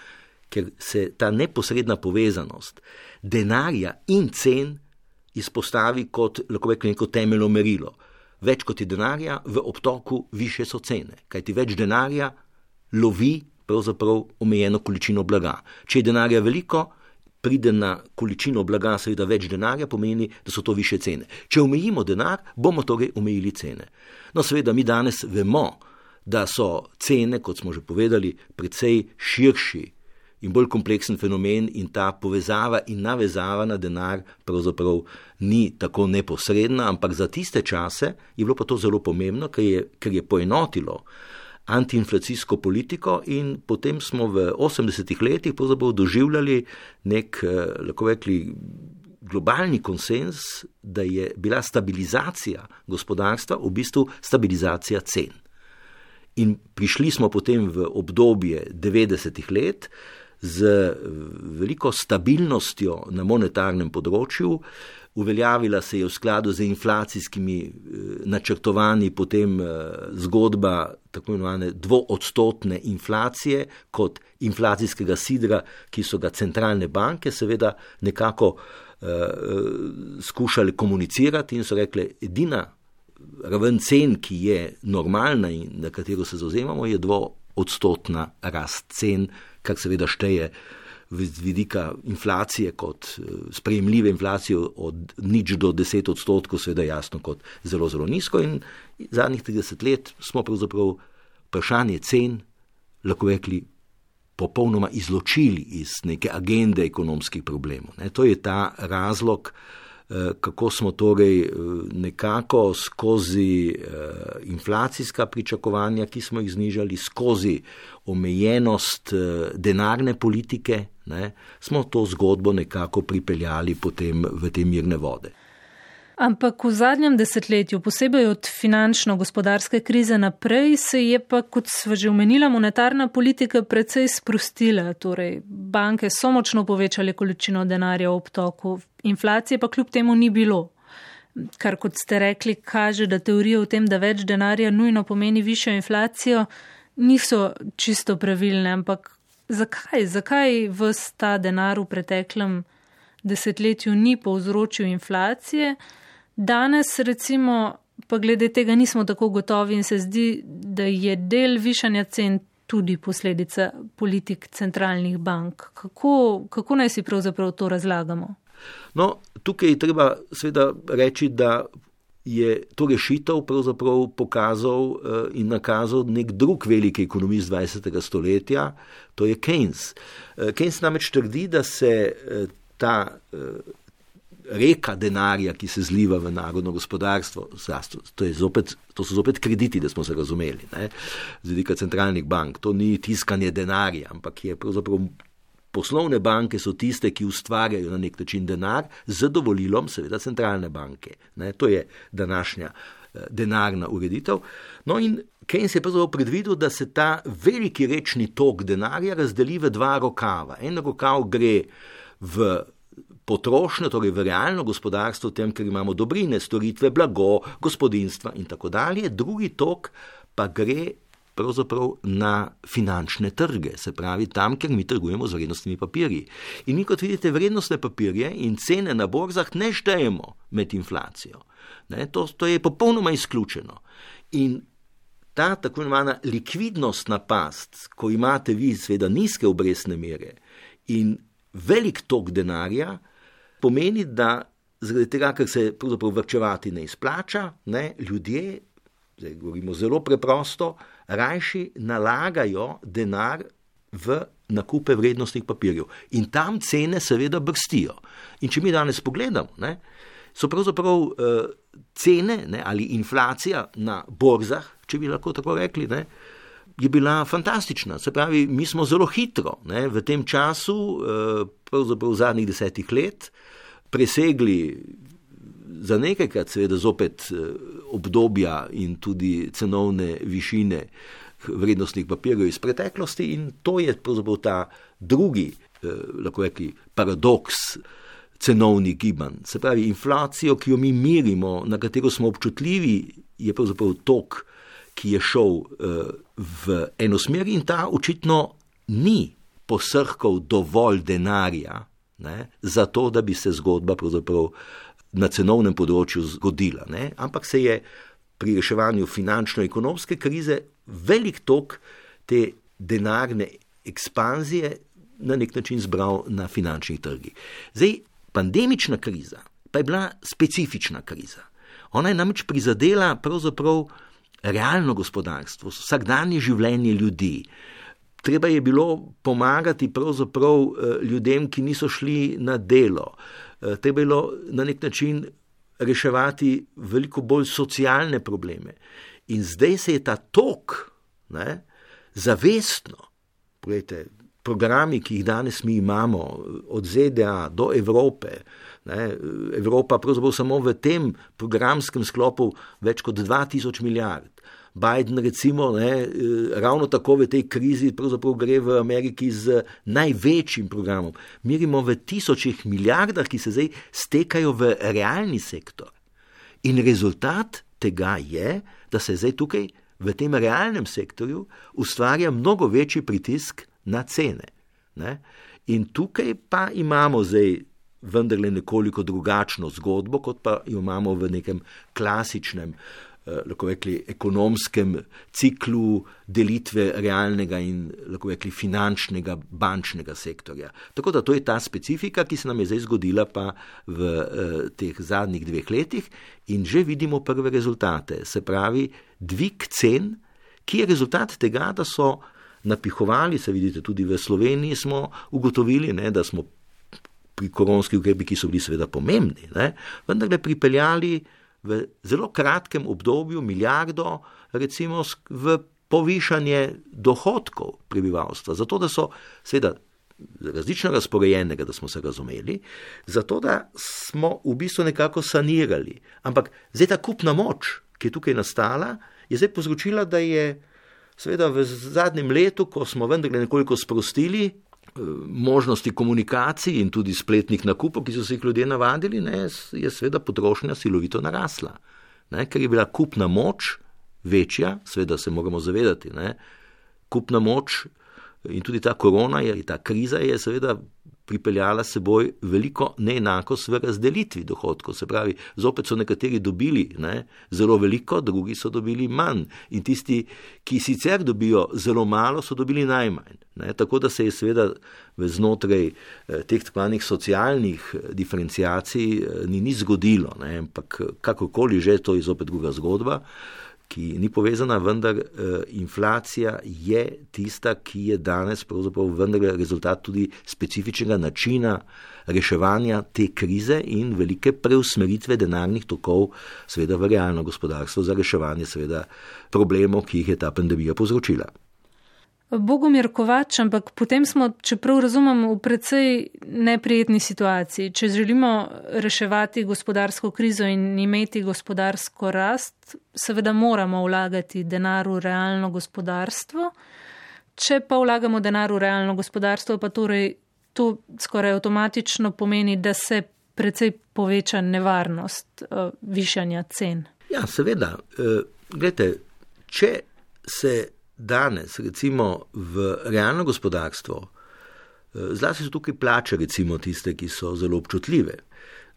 ker se ta neposredna povezanost denarja in cen izpostavi kot rečem, neko temeljno merilo. Več kot je denarja, v obtoku više so cene, kajti več denarja lovi pravzaprav omejeno količino blaga. Če je denarja veliko, pride na količino blaga, seveda več denarja, pomeni, da so to više cene. Če omejimo denar, bomo torej omejili cene. No, seveda, mi danes vemo, da so cene, kot smo že povedali, precej širši in bolj kompleksen fenomen, in ta povezava in navezava na denar pravzaprav ni tako neposredna, ampak za tiste čase je bilo pa to zelo pomembno, ker je, ker je poenotilo antiinflacijsko politiko, in potem smo v 80-ih letih doživljali nek, eh, lahko rekli, globalni konsens, da je bila stabilizacija gospodarstva v bistvu stabilizacija cen. In prišli smo potem v obdobje 90-ih let z veliko stabilnostjo na monetarnem področju, uveljavila se je v skladu z inflacijskimi eh, načrtovanji potem eh, zgodba tako imenovane dvoodstotne inflacije kot inflacijskega sidra, ki so ga centralne banke seveda nekako uh, skušali komunicirati in so rekli, edina raven cen, ki je normalna in na katero se zauzemamo, je dvoodstotna rast cen, kar seveda šteje z vidika inflacije kot eh, sprejemljive inflacije od nič do deset odstotkov, seveda jasno kot zelo, zelo nizko in zadnjih 30 let smo pravzaprav vprašanje cen, lahko rekli, popolnoma izločili iz neke agende ekonomskih problemov. Ne. To je ta razlog, kako smo torej eh, nekako skozi eh, inflacijska pričakovanja, ki smo jih znižali, skozi omejenost denarne politike, ne, smo to zgodbo nekako pripeljali potem v te mirne vode. Ampak v zadnjem desetletju, posebej od finančno-gospodarske krize naprej, se je pa, kot sva že omenila, monetarna politika precej sprostila. Torej, banke so močno povečale količino denarja v obtoku, inflacije pa kljub temu ni bilo. Kar, kot ste rekli, kaže, da teorije o tem, da več denarja nujno pomeni višjo inflacijo, niso čisto pravilne. Ampak zakaj? Zakaj vse ta denar v preteklem desetletju ni povzročil inflacije? Danes, recimo, pa glede tega nismo tako gotovi in se zdi, da je del višanja cen tudi posledica politik centralnih bank. Kako, kako naj si pravzaprav to razlagamo? No, tukaj je treba seveda reči, da je to rešitev pravzaprav pokazal eh, in nakazal nek drug veliki ekonomist 20. stoletja, to je Keynes. Eh, Keynes namreč trdi, da se eh, ta reka denarja, ki se zliva v narodno gospodarstvo. To, zopet, to so zopet krediti, da smo se razumeli, ne? z vidika centralnih bank. To ni tiskanje denarja, ampak je pravzaprav. Poslovne banke so tiste, ki ustvarjajo na nek način denar z dovolilom, seveda, centralne banke. Ne, to je današnja eh, denarna ureditev. No, in Keynes je pravzaprav predvidel, da se ta veliki rečni tok denarja razdeli v dva rokava. En rokav gre v potrošnjo, torej v realno gospodarstvo, tem, ker imamo dobrine, storitve, blago, gospodinstva in tako dalje, drugi tok pa gre pravzaprav na finančne trge, se pravi tam, ker mi trgujemo z vrednostnimi papirji. In mi, kot vidite, vrednostne papirje in cene na borzah ne štejemo med inflacijo. Ne, to, to je popolnoma izključeno. In ta tako imenovana likvidnostna past, ko imate vi, seveda, nizke obrestne mere in velik tok denarja, pomeni, da zaradi tega, ker se pravzaprav vrčevati ne izplača, ne, ljudje, zdaj govorimo zelo preprosto, rajši nalagajo denar v nakupe vrednostnih papirjev. In tam cene seveda brstijo. In če mi danes pogledamo, ne, so pravzaprav uh, cene ne, ali inflacija na borzah, če bi lahko tako rekli, ne, je bila fantastična. Se pravi, mi smo zelo hitro ne, v tem času, uh, pravzaprav v zadnjih desetih let, presegli za nekajkrat, seveda, zopet eh, obdobja in tudi cenovne višine vrednostnih papirjev iz preteklosti, in to je pravzaprav ta drugi, eh, lahko reki, paradoks cenovnih gibanj. Se pravi, inflacijo, ki jo mi merimo, na katero smo občutljivi, je pravzaprav tok, ki je šel eh, v eno smer, in ta očitno ni posrkal dovolj denarja ne, zato da bi se zgodba na cenovnem področju zgodila. Ne. Ampak se je pri reševanju finančno-ekonomske krize velik tok te denarne ekspanzije na nek način zbral na finančnih trgih. Zdaj, pandemična kriza pa je bila specifična kriza. Ona je namreč prizadela pravzaprav realno gospodarstvo, vsakdanje življenje ljudi treba je bilo pomagati pravzaprav eh, ljudem, ki niso šli na delo. Eh, treba je bilo na nek način reševati veliko bolj socialne probleme. In zdaj se je ta tok, ne, zavestno, pogledajte, programi, ki jih danes mi imamo, od ZDA do Evrope, Ne, Evropa pravzaprav samo v tem programskem sklopu več kot 2000 milijard. Biden, recimo, ne, ravno tako v tej krizi, gre v Ameriki z največjim programom. Merimo v tisočih milijardah, ki se zdaj stekajo v realni sektor. In rezultat tega je, da se zdaj tukaj v tem realnem sektorju ustvarja mnogo večji pritisk na cene. Ne? In tukaj pa imamo zdaj vendarle nekoliko drugačno zgodbo, kot pa jo imamo v nekem klasičnem, eh, lahko rekli, ekonomskem ciklu delitve realnega in lahko rekli finančnega bančnega sektorja. Tako da to je ta specifika, ki se nam je zdaj zgodila pa v eh, teh zadnjih dveh letih in že vidimo prve rezultate. Se pravi, dvig cen, ki je rezultat tega, da so napihovali, se vidite, tudi v Sloveniji smo ugotovili, ne, da smo pri koronskih ukrepih, ki so bili seveda pomembni, ne, vendar le pripeljali v zelo kratkem obdobju milijardo, recimo v povišanje dohodkov prebivalstva, zato da so seveda različno razporejenega, da smo se razumeli, zato da smo v bistvu nekako sanirali. Ampak zdaj ta kupna moč, ki je tukaj nastala, je zdaj povzročila, da je Seveda v zadnjem letu, ko smo vendarle nekoliko sprostili možnosti komunikacij in tudi spletnih nakupov, ki so se jih ljudje navadili, ne, je seveda potrošnja silovito narasla. Ne, ker je bila kupna moč večja, seveda se moramo zavedati, ne, kupna moč in tudi ta korona, je, ta kriza je seveda pripeljala seboj veliko neenakost v razdelitvi dohodkov. Se pravi, zopet so nekateri dobili ne, zelo veliko, drugi so dobili manj. In tisti, ki sicer dobijo zelo malo, so dobili najmanj. Ne, tako da se je seveda znotraj eh, teh tako imenih socialnih eh, diferencijacij eh, ni ni zgodilo, ne, ampak kakorkoli že, to je zopet druga zgodba ki ni povezana, vendar uh, inflacija je tista, ki je danes pravzaprav rezultat tudi specifičnega načina reševanja te krize in velike preusmeritve denarnih tokov, seveda v realno gospodarstvo, za reševanje seveda problemov, ki jih je ta pandemija povzročila. Bogomir Kovač, ampak potem smo, čeprav razumem, v precej neprijetni situaciji. Če želimo reševati gospodarsko krizo in imeti gospodarsko rast, seveda moramo vlagati denar v realno gospodarstvo. Če pa vlagamo denar v realno gospodarstvo, pa torej to skoraj avtomatično pomeni, da se precej poveča nevarnost uh, višanja cen. Ja, seveda. Uh, glede, če se danes, recimo v realno gospodarstvo, eh, zlasti so tukaj plače, recimo tiste, ki so zelo občutljive.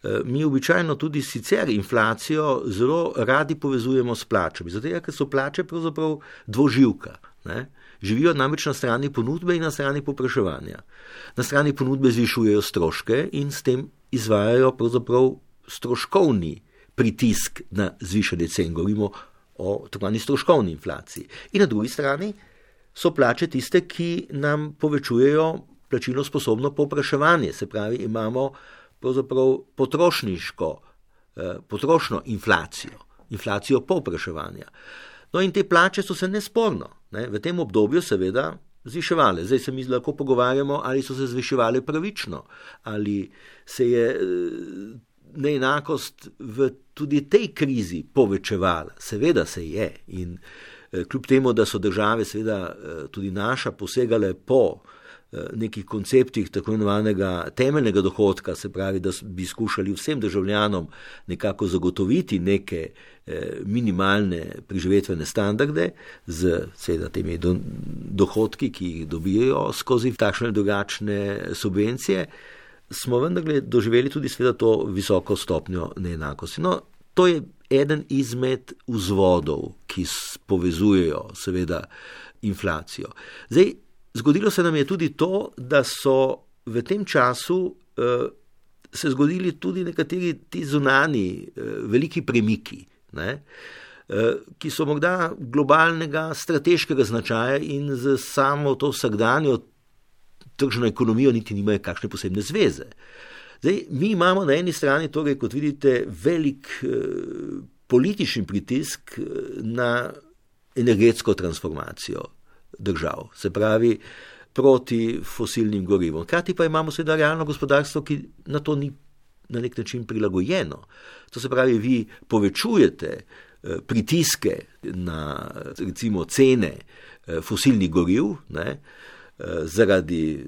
Eh, mi običajno tudi sicer inflacijo zelo radi povezujemo s plačami, zato ker so plače pravzaprav dvoživka. Ne? Živijo namreč na strani ponudbe in na strani popraševanja. Na strani ponudbe zvišujejo stroške in s tem izvajajo pravzaprav stroškovni pritisk na zvišanje cen. Govorimo o tako imenovani stroškovni inflaciji. In na drugi strani so plače tiste, ki nam povečujejo plačilno sposobno povpraševanje, se pravi, imamo pravzaprav potrošniško, eh, potrošno inflacijo, inflacijo povpraševanja. No in te plače so se nesporno ne, v tem obdobju seveda zviševale. Zdaj se mi lahko pogovarjamo, ali so se zviševale pravično, ali se je eh, neenakost v tudi tej krizi povečevala. Seveda se je. In eh, kljub temu, da so države, seveda eh, tudi naša, posegale po eh, nekih konceptih tako imenovanega temeljnega dohodka, se pravi, da bi skušali vsem državljanom nekako zagotoviti neke minimalne preživetvene standarde z seveda temi dohodki, ki jih dobijo skozi takšne drugačne subvencije smo vendarle doživeli tudi sveda to visoko stopnjo neenakosti. No, to je eden izmed vzvodov, ki povezujejo seveda inflacijo. Zdaj, zgodilo se nam je tudi to, da so v tem času eh, se zgodili tudi nekateri ti zunani eh, veliki premiki. Ne? Eh, ki so morda globalnega strateškega značaja in z samo to vsakdanjo tržno ekonomijo niti nimajo kakšne posebne zveze. Zdaj, mi imamo na eni strani, torej, kot vidite, velik eh, politični pritisk eh, na energetsko transformacijo držav, se pravi proti fosilnim gorivom. Hkrati pa imamo seveda realno gospodarstvo, ki na to ni na nek način prilagojeno. To se pravi, vi povečujete eh, pritiske na recimo cene eh, fosilnih goriv, ne, zaradi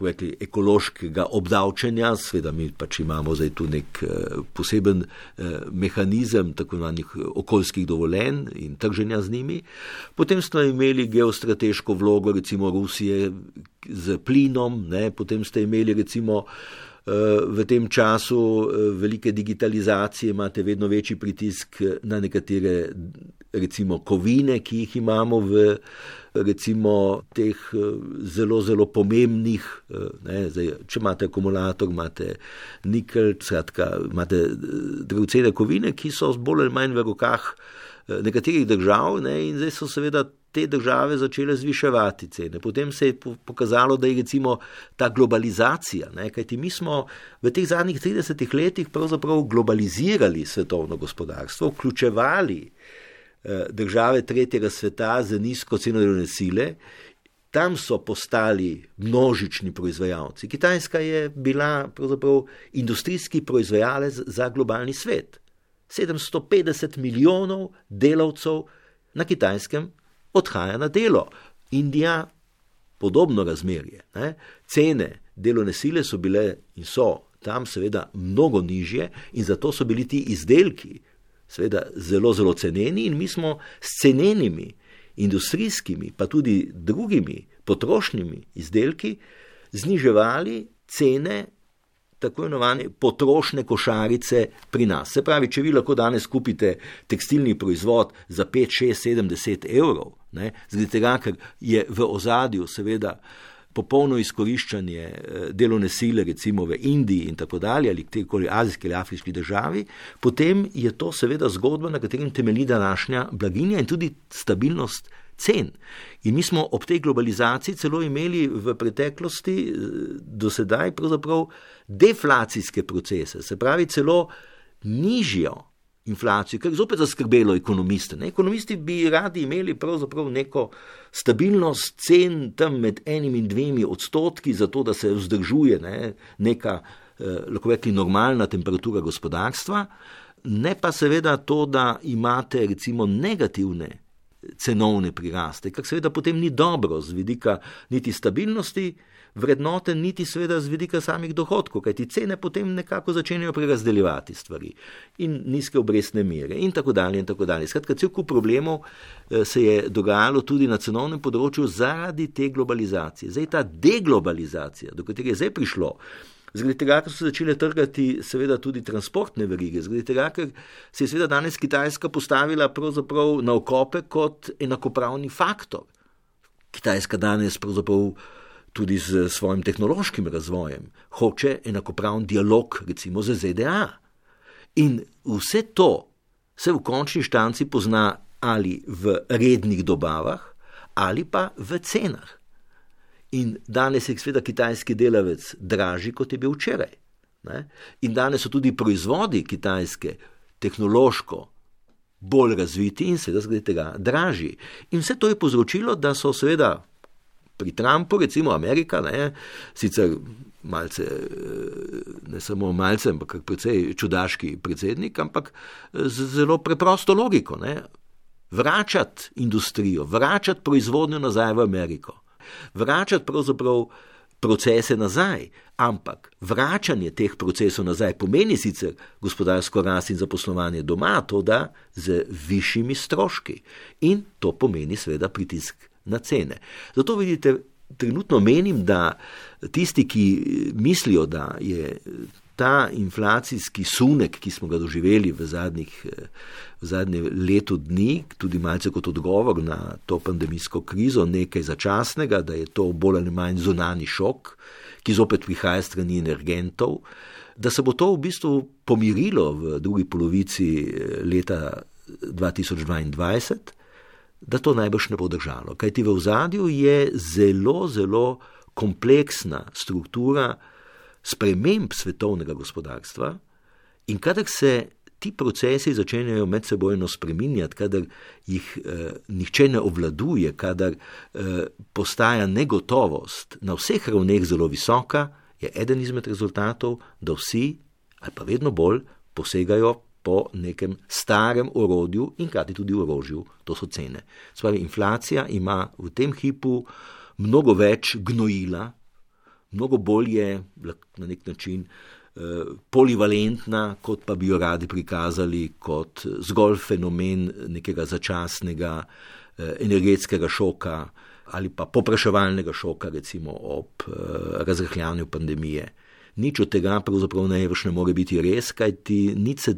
rekli, ekološkega obdavčenja, seveda mi pač imamo zdaj tu nek eh, poseben eh, mehanizem tako imenovanih okoljskih dovoljenj in trženja z njimi. Potem ste imeli geostrateško vlogo recimo Rusije z plinom, ne? potem ste imeli recimo eh, v tem času velike digitalizacije, imate vedno večji pritisk na nekatere recimo kovine, ki jih imamo v recimo teh eh, zelo, zelo pomembnih, eh, ne, zdaj, če imate akumulator, imate nikel, skratka, imate eh, dragocene kovine, ki so bolj ali manj v rokah nekaterih držav ne, in zdaj so seveda te države začele zviševati cene. Potem se je pokazalo, da je recimo ta globalizacija, ne, kajti mi smo v teh zadnjih 30 letih pravzaprav globalizirali svetovno gospodarstvo, vključevali Eh, države tretjega sveta z nizko ceno delovne sile, tam so postali množični proizvajalci. Kitajska je bila pravzaprav industrijski proizvajalec za globalni svet. 750 milijonov delavcev na kitajskem odhaja na delo. Indija, podobno razmerje. Ne? Cene delovne sile so bile in so tam seveda mnogo nižje in zato so bili ti izdelki, seveda zelo, zelo ceneni in mi smo s cenenimi industrijskimi, pa tudi drugimi potrošnjimi izdelki zniževali cene tako imenovane potrošne košarice pri nas. Se pravi, če vi lahko danes kupite tekstilni proizvod za 5, 6, 70 evrov, zaradi tega, ker je v ozadju seveda popolno izkoriščanje eh, delovne sile, recimo v Indiji in tako dalje, ali kjerkoli azijski ali afriški državi, potem je to seveda zgodba, na katerem temelji današnja blaginja in tudi stabilnost cen. In mi smo ob tej globalizaciji celo imeli v preteklosti eh, do sedaj deflacijske procese, se pravi celo nižjo inflacijo, kar je zopet zaskrbelo ekonomiste. Ne? Ekonomisti bi radi imeli pravzaprav neko stabilnost cen tam med enim in dvemi odstotki, zato da se vzdržuje ne? neka, eh, lahko reki, normalna temperatura gospodarstva, ne pa seveda to, da imate recimo negativne cenovne priraste, kar seveda potem ni dobro z vidika niti stabilnosti, vrednoten, niti seveda z vidika samih dohodkov, kajti cene potem nekako začenjajo prerazdeljevati stvari in nizke obrestne mere in tako dalje in tako dalje. Skratka, cel kup problemov eh, se je dogajalo tudi na cenovnem področju zaradi te globalizacije. Zdaj ta deglobalizacija, do katere je zdaj prišlo, Zaradi tega, ker so začele trgati, seveda, tudi transportne verige, zaradi tega, ker se je seveda danes Kitajska postavila na okope kot enakopravni faktor. Kitajska danes pravzaprav tudi z svojim tehnološkim razvojem, hoče enakopraven dialog, recimo z ZDA. In vse to se v končni štanci pozna ali v rednih dobavah, ali pa v cenah. In danes je seveda kitajski delavec dražji, kot je bil včeraj. Ne? In danes so tudi proizvodi kitajske tehnološko bolj razviti in seveda zaradi tega dražji. In vse to je povzročilo, da so seveda pri Trumpu, recimo Amerika, ne, sicer malce, ne samo malce, ampak precej čudaški predsednik, ampak z zelo preprosto logiko. Ne. Vračati industrijo, vračati proizvodnjo nazaj v Ameriko, vračati pravzaprav procese nazaj, ampak vračanje teh procesov nazaj pomeni sicer gospodarsko rast in zaposlovanje doma, to da z višjimi stroški in to pomeni seveda pritisk na cene. Zato vidite, trenutno menim, da tisti, ki mislijo, da je ta inflacijski sunek, ki smo ga doživeli v zadnjih. V zadnje leto dni, tudi malce kot odgovor na to pandemijsko krizo, nekaj začasnega, da je to bolj ali manj zunani šok, ki zopet prihaja strani energentov, da se bo to v bistvu pomirilo v drugi polovici eh, leta 2022 da to najbrž ne bo držalo. Kaj ti v ozadju je zelo, zelo kompleksna struktura sprememb svetovnega gospodarstva in kadar se ti procesi začenjajo med sebojno spreminjati, kadar jih eh, nihče ne obvladuje, kadar eh, postaja negotovost na vseh ravneh zelo visoka, je eden izmed rezultatov, da vsi, ali pa vedno bolj, posegajo po nekem starem orodju in krati tudi orožju, to so cene. Spravi, inflacija ima v tem hipu mnogo več gnojila, mnogo bolj je na nek način eh, polivalentna, kot pa bi jo radi prikazali kot zgolj fenomen nekega začasnega eh, energetskega šoka ali pa popraševalnega šoka, recimo ob eh, razrahljanju pandemije. Nič od tega pravzaprav največ ne more biti res, kajti nič se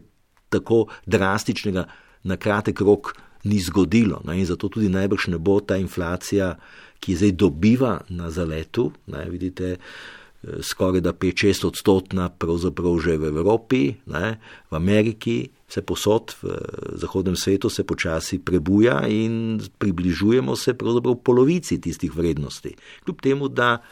tako drastičnega na kratek rok ni zgodilo. Ne, in zato tudi najbrž ne bo ta inflacija, ki zdaj dobiva na zaletu, ne, vidite, eh, skoraj da 5-6 odstotna, pravzaprav že v Evropi, ne, v Ameriki, vse posod v zahodnem svetu se počasi prebuja in približujemo se pravzaprav polovici tistih vrednosti. Kljub temu, da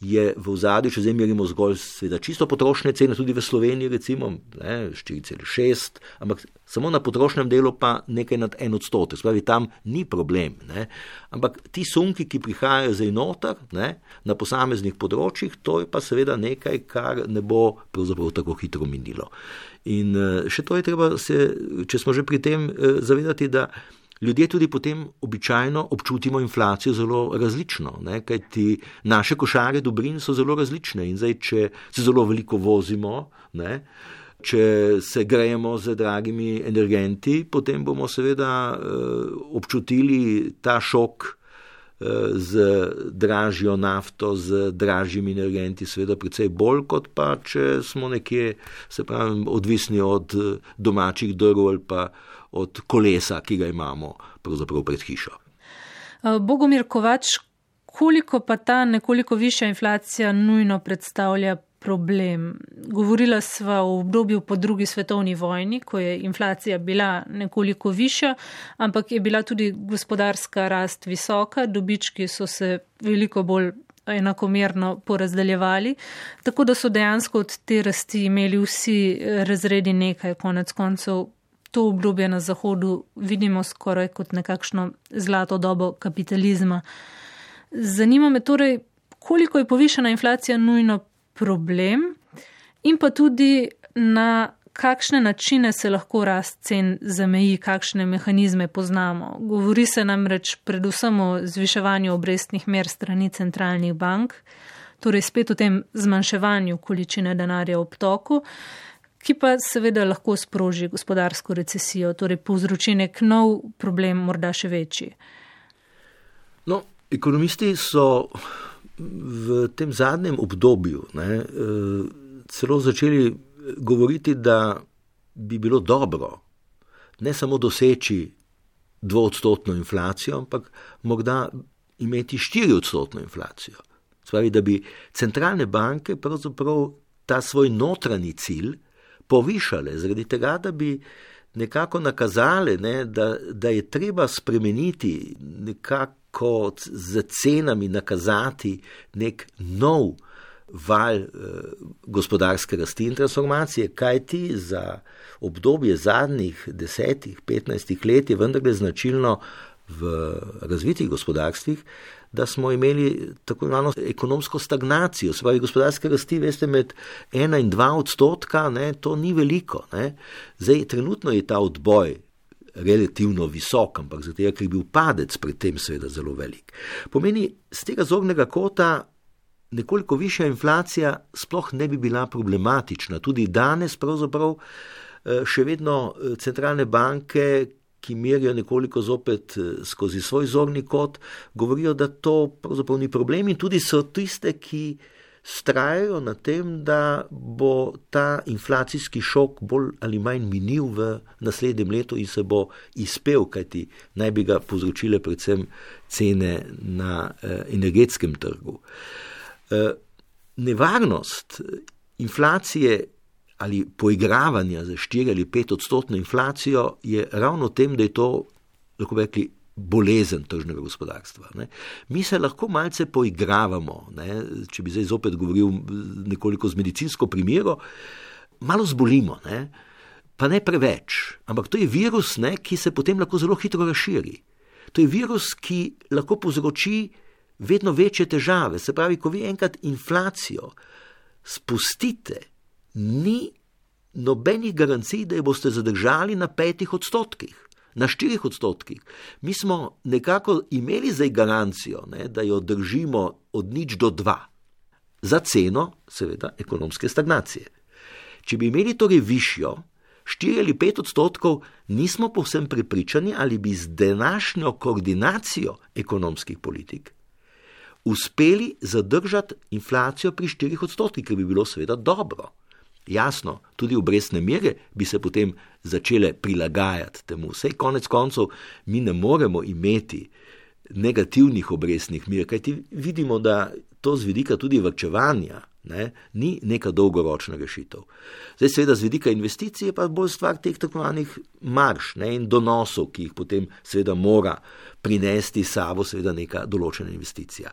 je v zadju, če zdaj merimo zgolj sveda, čisto potrošne cene, tudi v Sloveniji, recimo 4,6, ampak samo na potrošnem delu pa nekaj nad en odstotek, spravi tam ni problem. Ne? Ampak ti sunki, ki prihajajo zdaj noter ne? na posameznih področjih, to je pa seveda nekaj, kar ne bo pravzaprav tako hitro minilo. In eh, še to je treba se, če smo že pri tem, eh, zavedati, da Ljudje tudi potem običajno občutimo inflacijo zelo različno, ne? kajti naše košare dobrin so zelo različne in zdaj, če se zelo veliko vozimo, ne? če se grejemo z dragimi energenti, potem bomo seveda uh, občutili ta šok uh, z dražjo nafto, z dražjimi energenti, seveda precej bolj, kot pa če smo nekje, se pravi, odvisni od domačih drv ali pa od kolesa, ki ga imamo pravzaprav pred hišo. Eh, Bogomir Kovač, koliko pa ta nekoliko višja inflacija nujno predstavlja problem? Govorila sva o obdobju po drugi svetovni vojni, ko je inflacija bila nekoliko višja, ampak je bila tudi gospodarska rast visoka, dobički so se veliko bolj enakomerno porazdeljevali, tako da so dejansko od te rasti imeli vsi razredi nekaj, konec koncev to obdobje na Zahodu vidimo skoraj kot nekakšno zlato dobo kapitalizma. Zanima me torej, koliko je povišena inflacija nujno problem in pa tudi na kakšne načine se lahko rast cen zameji, kakšne mehanizme poznamo. Govori se namreč predvsem o zviševanju obrestnih mer strani centralnih bank, torej spet o tem zmanjševanju količine denarja v obtoku ki pa seveda lahko sproži gospodarsko recesijo, torej povzroči nek nov problem, morda še večji. No, ekonomisti so v tem zadnjem obdobju ne, eh, celo začeli govoriti, da bi bilo dobro ne samo doseči dvoodstotno inflacijo, ampak morda imeti štiriodstotno inflacijo. Spravi, da bi centralne banke pravzaprav ta svoj notranji cilj povišale, zaradi tega, da bi nekako nakazale, ne, da, da je treba spremeniti, nekako z cenami nakazati nek nov val eh, gospodarske rasti in transformacije, kajti za obdobje zadnjih desetih, petnajstih let je vendarle značilno v razvitih gospodarstvih, da smo imeli tako imenovano ekonomsko stagnacijo, svoje gospodarske rasti, veste, med 1 in 2 odstotka, ne, to ni veliko. Ne. Zdaj, trenutno je ta odboj relativno visok, ampak zato ker je bil padec pred tem seveda zelo velik. Pomeni, z tega zornega kota nekoliko višja inflacija sploh ne bi bila problematična. Tudi danes pravzaprav eh, še vedno eh, centralne banke, ki merijo nekoliko zopet eh, skozi svoj zorni kot, govorijo, da to pravzaprav ni problem in tudi so tiste, ki strajajo na tem, da bo ta inflacijski šok bolj ali manj minil v naslednjem letu in se bo izpel, kajti naj bi ga povzročile predvsem cene na eh, energetskem trgu. Eh, nevarnost inflacije ali poigravanja za 4 ali 5 odstotno inflacijo je ravno v tem, da je to, lahko bi rekli, bolezen tržnega gospodarstva. Ne. Mi se lahko malce poigravamo, ne. če bi zdaj zopet govoril nekoliko z medicinsko primero, malo zbolimo, ne. pa ne preveč, ampak to je virus, ne, ki se potem lahko zelo hitro razširi. To je virus, ki lahko povzroči vedno večje težave. Se pravi, ko vi enkrat inflacijo spustite, ni nobenih garancij, da jo boste zadržali na petih odstotkih. Na štirih odstotkih. Mi smo nekako imeli zdaj garancijo, ne, da jo držimo od nič do dva, za ceno, seveda, ekonomske stagnacije. Če bi imeli torej višjo, 4 ali 5 odstotkov, nismo povsem prepričani, ali bi z današnjo koordinacijo ekonomskih politik uspeli zadržati inflacijo pri 4 odstotkih, kar bi bilo seveda dobro. Jasno, tudi obrestne mere bi se potem začele prilagajati temu. Vse konec koncev mi ne moremo imeti negativnih obrestnih mer, kajti vidimo, da to z vidika tudi vrčevanja ne, ni neka dolgoročna rešitev. Zdaj, seveda, z vidika investicij je pa bolj stvar teh tako imenovanih marš ne, in donosov, ki jih potem seveda mora prinesti sabo seveda neka določena investicija.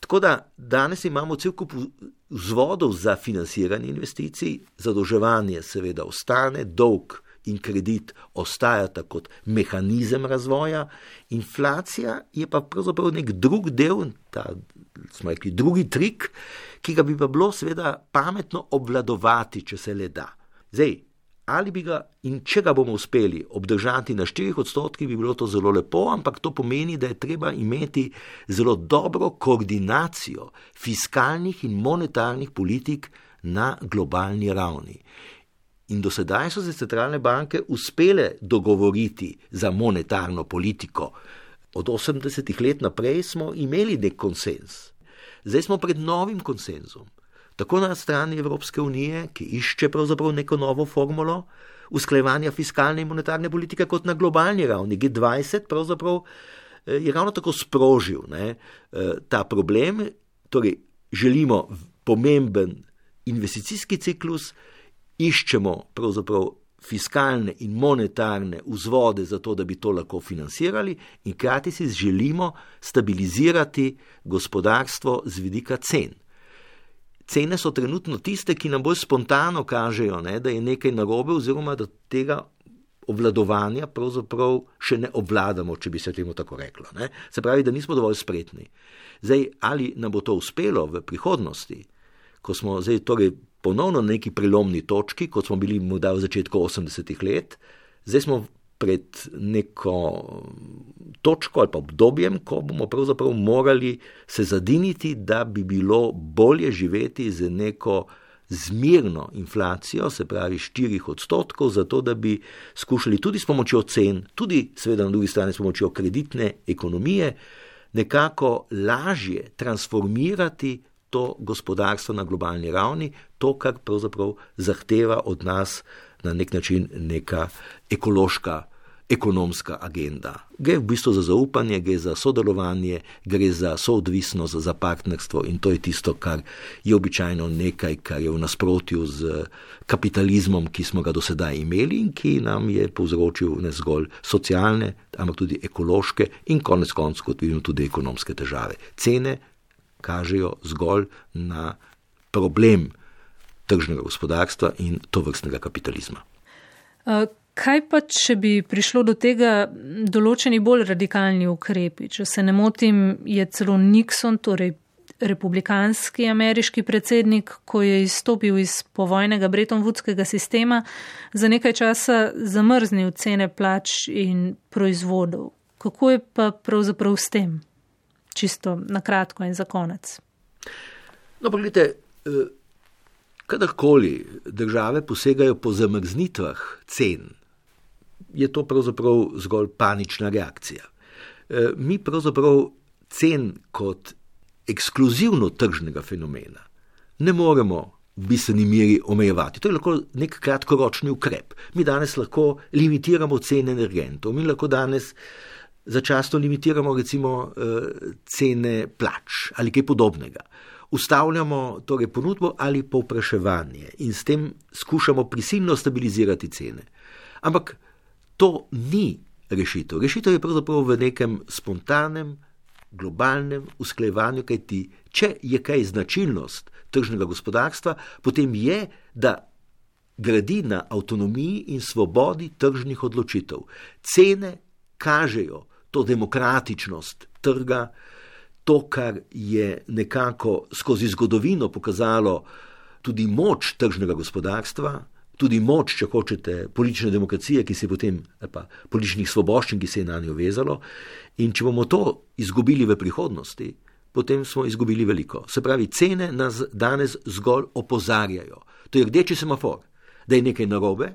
Tako da danes imamo cel kup vzvodov za financiranje investicij, zadolževanje seveda ostane, dolg in kredit ostajata kot mehanizem razvoja, inflacija je pa pravzaprav nek drug del, ta smo rekli drugi trik, ki ga bi pa bilo seveda pametno obvladovati, če se le da. Zdaj, ali bi ga in če ga bomo uspeli obdržati na 4 odstotkih, bi bilo to zelo lepo, ampak to pomeni, da je treba imeti zelo dobro koordinacijo fiskalnih in monetarnih politik na globalni ravni. In do sedaj so se centralne banke uspele dogovoriti za monetarno politiko. Od 80-ih let naprej smo imeli nek konsens. Zdaj smo pred novim konsenzom. Tako na strani Evropske unije, ki išče pravzaprav neko novo formulo usklajevanja fiskalne in monetarne politike, kot na globalni ravni. G20 pravzaprav eh, je ravno tako sprožil ne, eh, ta problem. Torej, želimo pomemben investicijski ciklus, iščemo pravzaprav fiskalne in monetarne vzvode za to, da bi to lahko financirali, in hkrati si želimo stabilizirati gospodarstvo z vidika cen. Cene so trenutno tiste, ki nam bolj spontano kažejo, ne, da je nekaj narobe, oziroma da tega obvladovanja pravzaprav še ne obvladamo, če bi se temu tako reklo. Ne. Se pravi, da nismo dovolj spretni. Zdaj, ali nam bo to uspelo v prihodnosti, ko smo zdaj torej ponovno na neki prelomni točki, kot smo bili morda v začetku 80-ih let, zdaj smo pred neko točko ali pa obdobjem, ko bomo pravzaprav morali se zadiniti, da bi bilo bolje živeti z neko zmirno inflacijo, se pravi 4 odstotkov, zato da bi skušali tudi s pomočjo cen, tudi seveda na drugi strani s pomočjo kreditne ekonomije, nekako lažje transformirati to gospodarstvo na globalni ravni, to, kar pravzaprav zahteva od nas na nek način neka ekološka, ekonomska agenda. Gre v bistvu za zaupanje, gre za sodelovanje, gre za soodvisnost, za partnerstvo in to je tisto, kar je običajno nekaj, kar je v nasprotju z kapitalizmom, ki smo ga do sedaj imeli in ki nam je povzročil ne zgolj socialne, ampak tudi ekološke in konec koncev, kot vidimo, tudi ekonomske težave. Cene kažejo zgolj na problem tržnega gospodarstva in to vrstnega kapitalizma. Kaj pa, če bi prišlo do tega določeni bolj radikalni ukrepi? Če se ne motim, je celo Nixon, torej republikanski ameriški predsednik, ko je izstopil iz povojnega Bretton-Woodskega sistema, za nekaj časa zamrznil cene plač in proizvodov. Kako je pa pravzaprav s tem? Čisto na kratko in za konec. No, pa gledite, eh, kadarkoli države posegajo po zamrznitvah cen, je to pravzaprav zgolj panična reakcija. Eh, mi pravzaprav cen kot ekskluzivno tržnega fenomena ne moremo v bistveni meri omejevati. To je lahko nek kratkoročni ukrep. Mi danes lahko limitiramo cene energentov, mi lahko danes začasno limitiramo recimo eh, cene plač ali kaj podobnega. Ustavljamo torej ponudbo ali povpraševanje in s tem skušamo prisilno stabilizirati cene. Ampak to ni rešitev. Rešitev je pravzaprav v nekem spontanem, globalnem usklajevanju, kajti če je kaj značilnost tržnega gospodarstva, potem je, da gradi na avtonomiji in svobodi tržnih odločitev. Cene kažejo, to demokratičnost trga, to, kar je nekako skozi zgodovino pokazalo tudi moč tržnega gospodarstva, tudi moč, če hočete, politične demokracije, ki se je potem, pa političnih svoboščin, ki se je na njo vezalo. In če bomo to izgubili v prihodnosti, potem smo izgubili veliko. Se pravi, cene nas danes zgolj opozarjajo. To je rdeči semafor, da je nekaj narobe,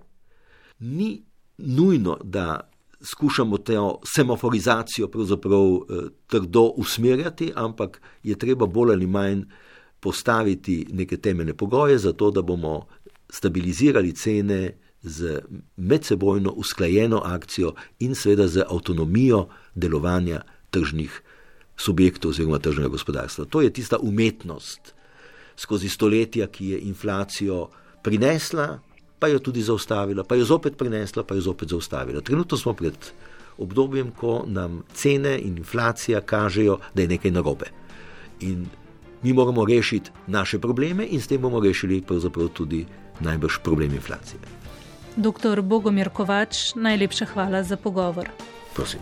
ni nujno, da skušamo to semaforizacijo pravzaprav eh, trdo usmerjati, ampak je treba bolj ali manj postaviti neke temeljne pogoje za to, da bomo stabilizirali cene z medsebojno usklajeno akcijo in seveda z avtonomijo delovanja tržnih subjektov oziroma tržnega gospodarstva. To je tista umetnost skozi stoletja, ki je inflacijo prinesla, pa jo tudi zaustavila, pa jo zopet prinesla, pa jo zopet zaustavila. Trenutno smo pred obdobjem, ko nam cene in inflacija kažejo, da je nekaj narobe. In mi moramo rešiti naše probleme, in s tem bomo rešili tudi najbrž problem inflacije. Doktor Bogomir Kovač, najlepša hvala za pogovor. Prosim.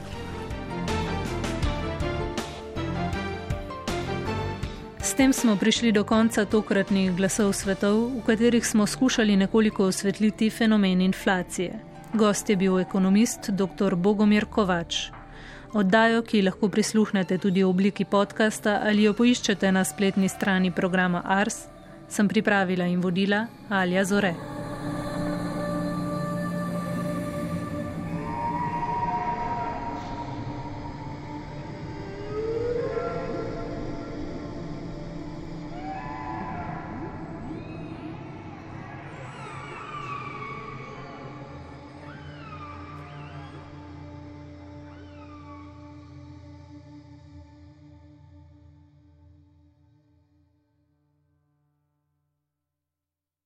S tem smo prišli do konca tokratnih glasov svetov, v katerih smo skušali nekoliko osvetliti fenomen inflacije. Gost je bil ekonomist dr. Bogomir Kovač. Oddajo, ki lahko prisluhnete tudi v obliki podcasta ali jo poiščete na spletni strani programa Ars, sem pripravila in vodila Alja Zore.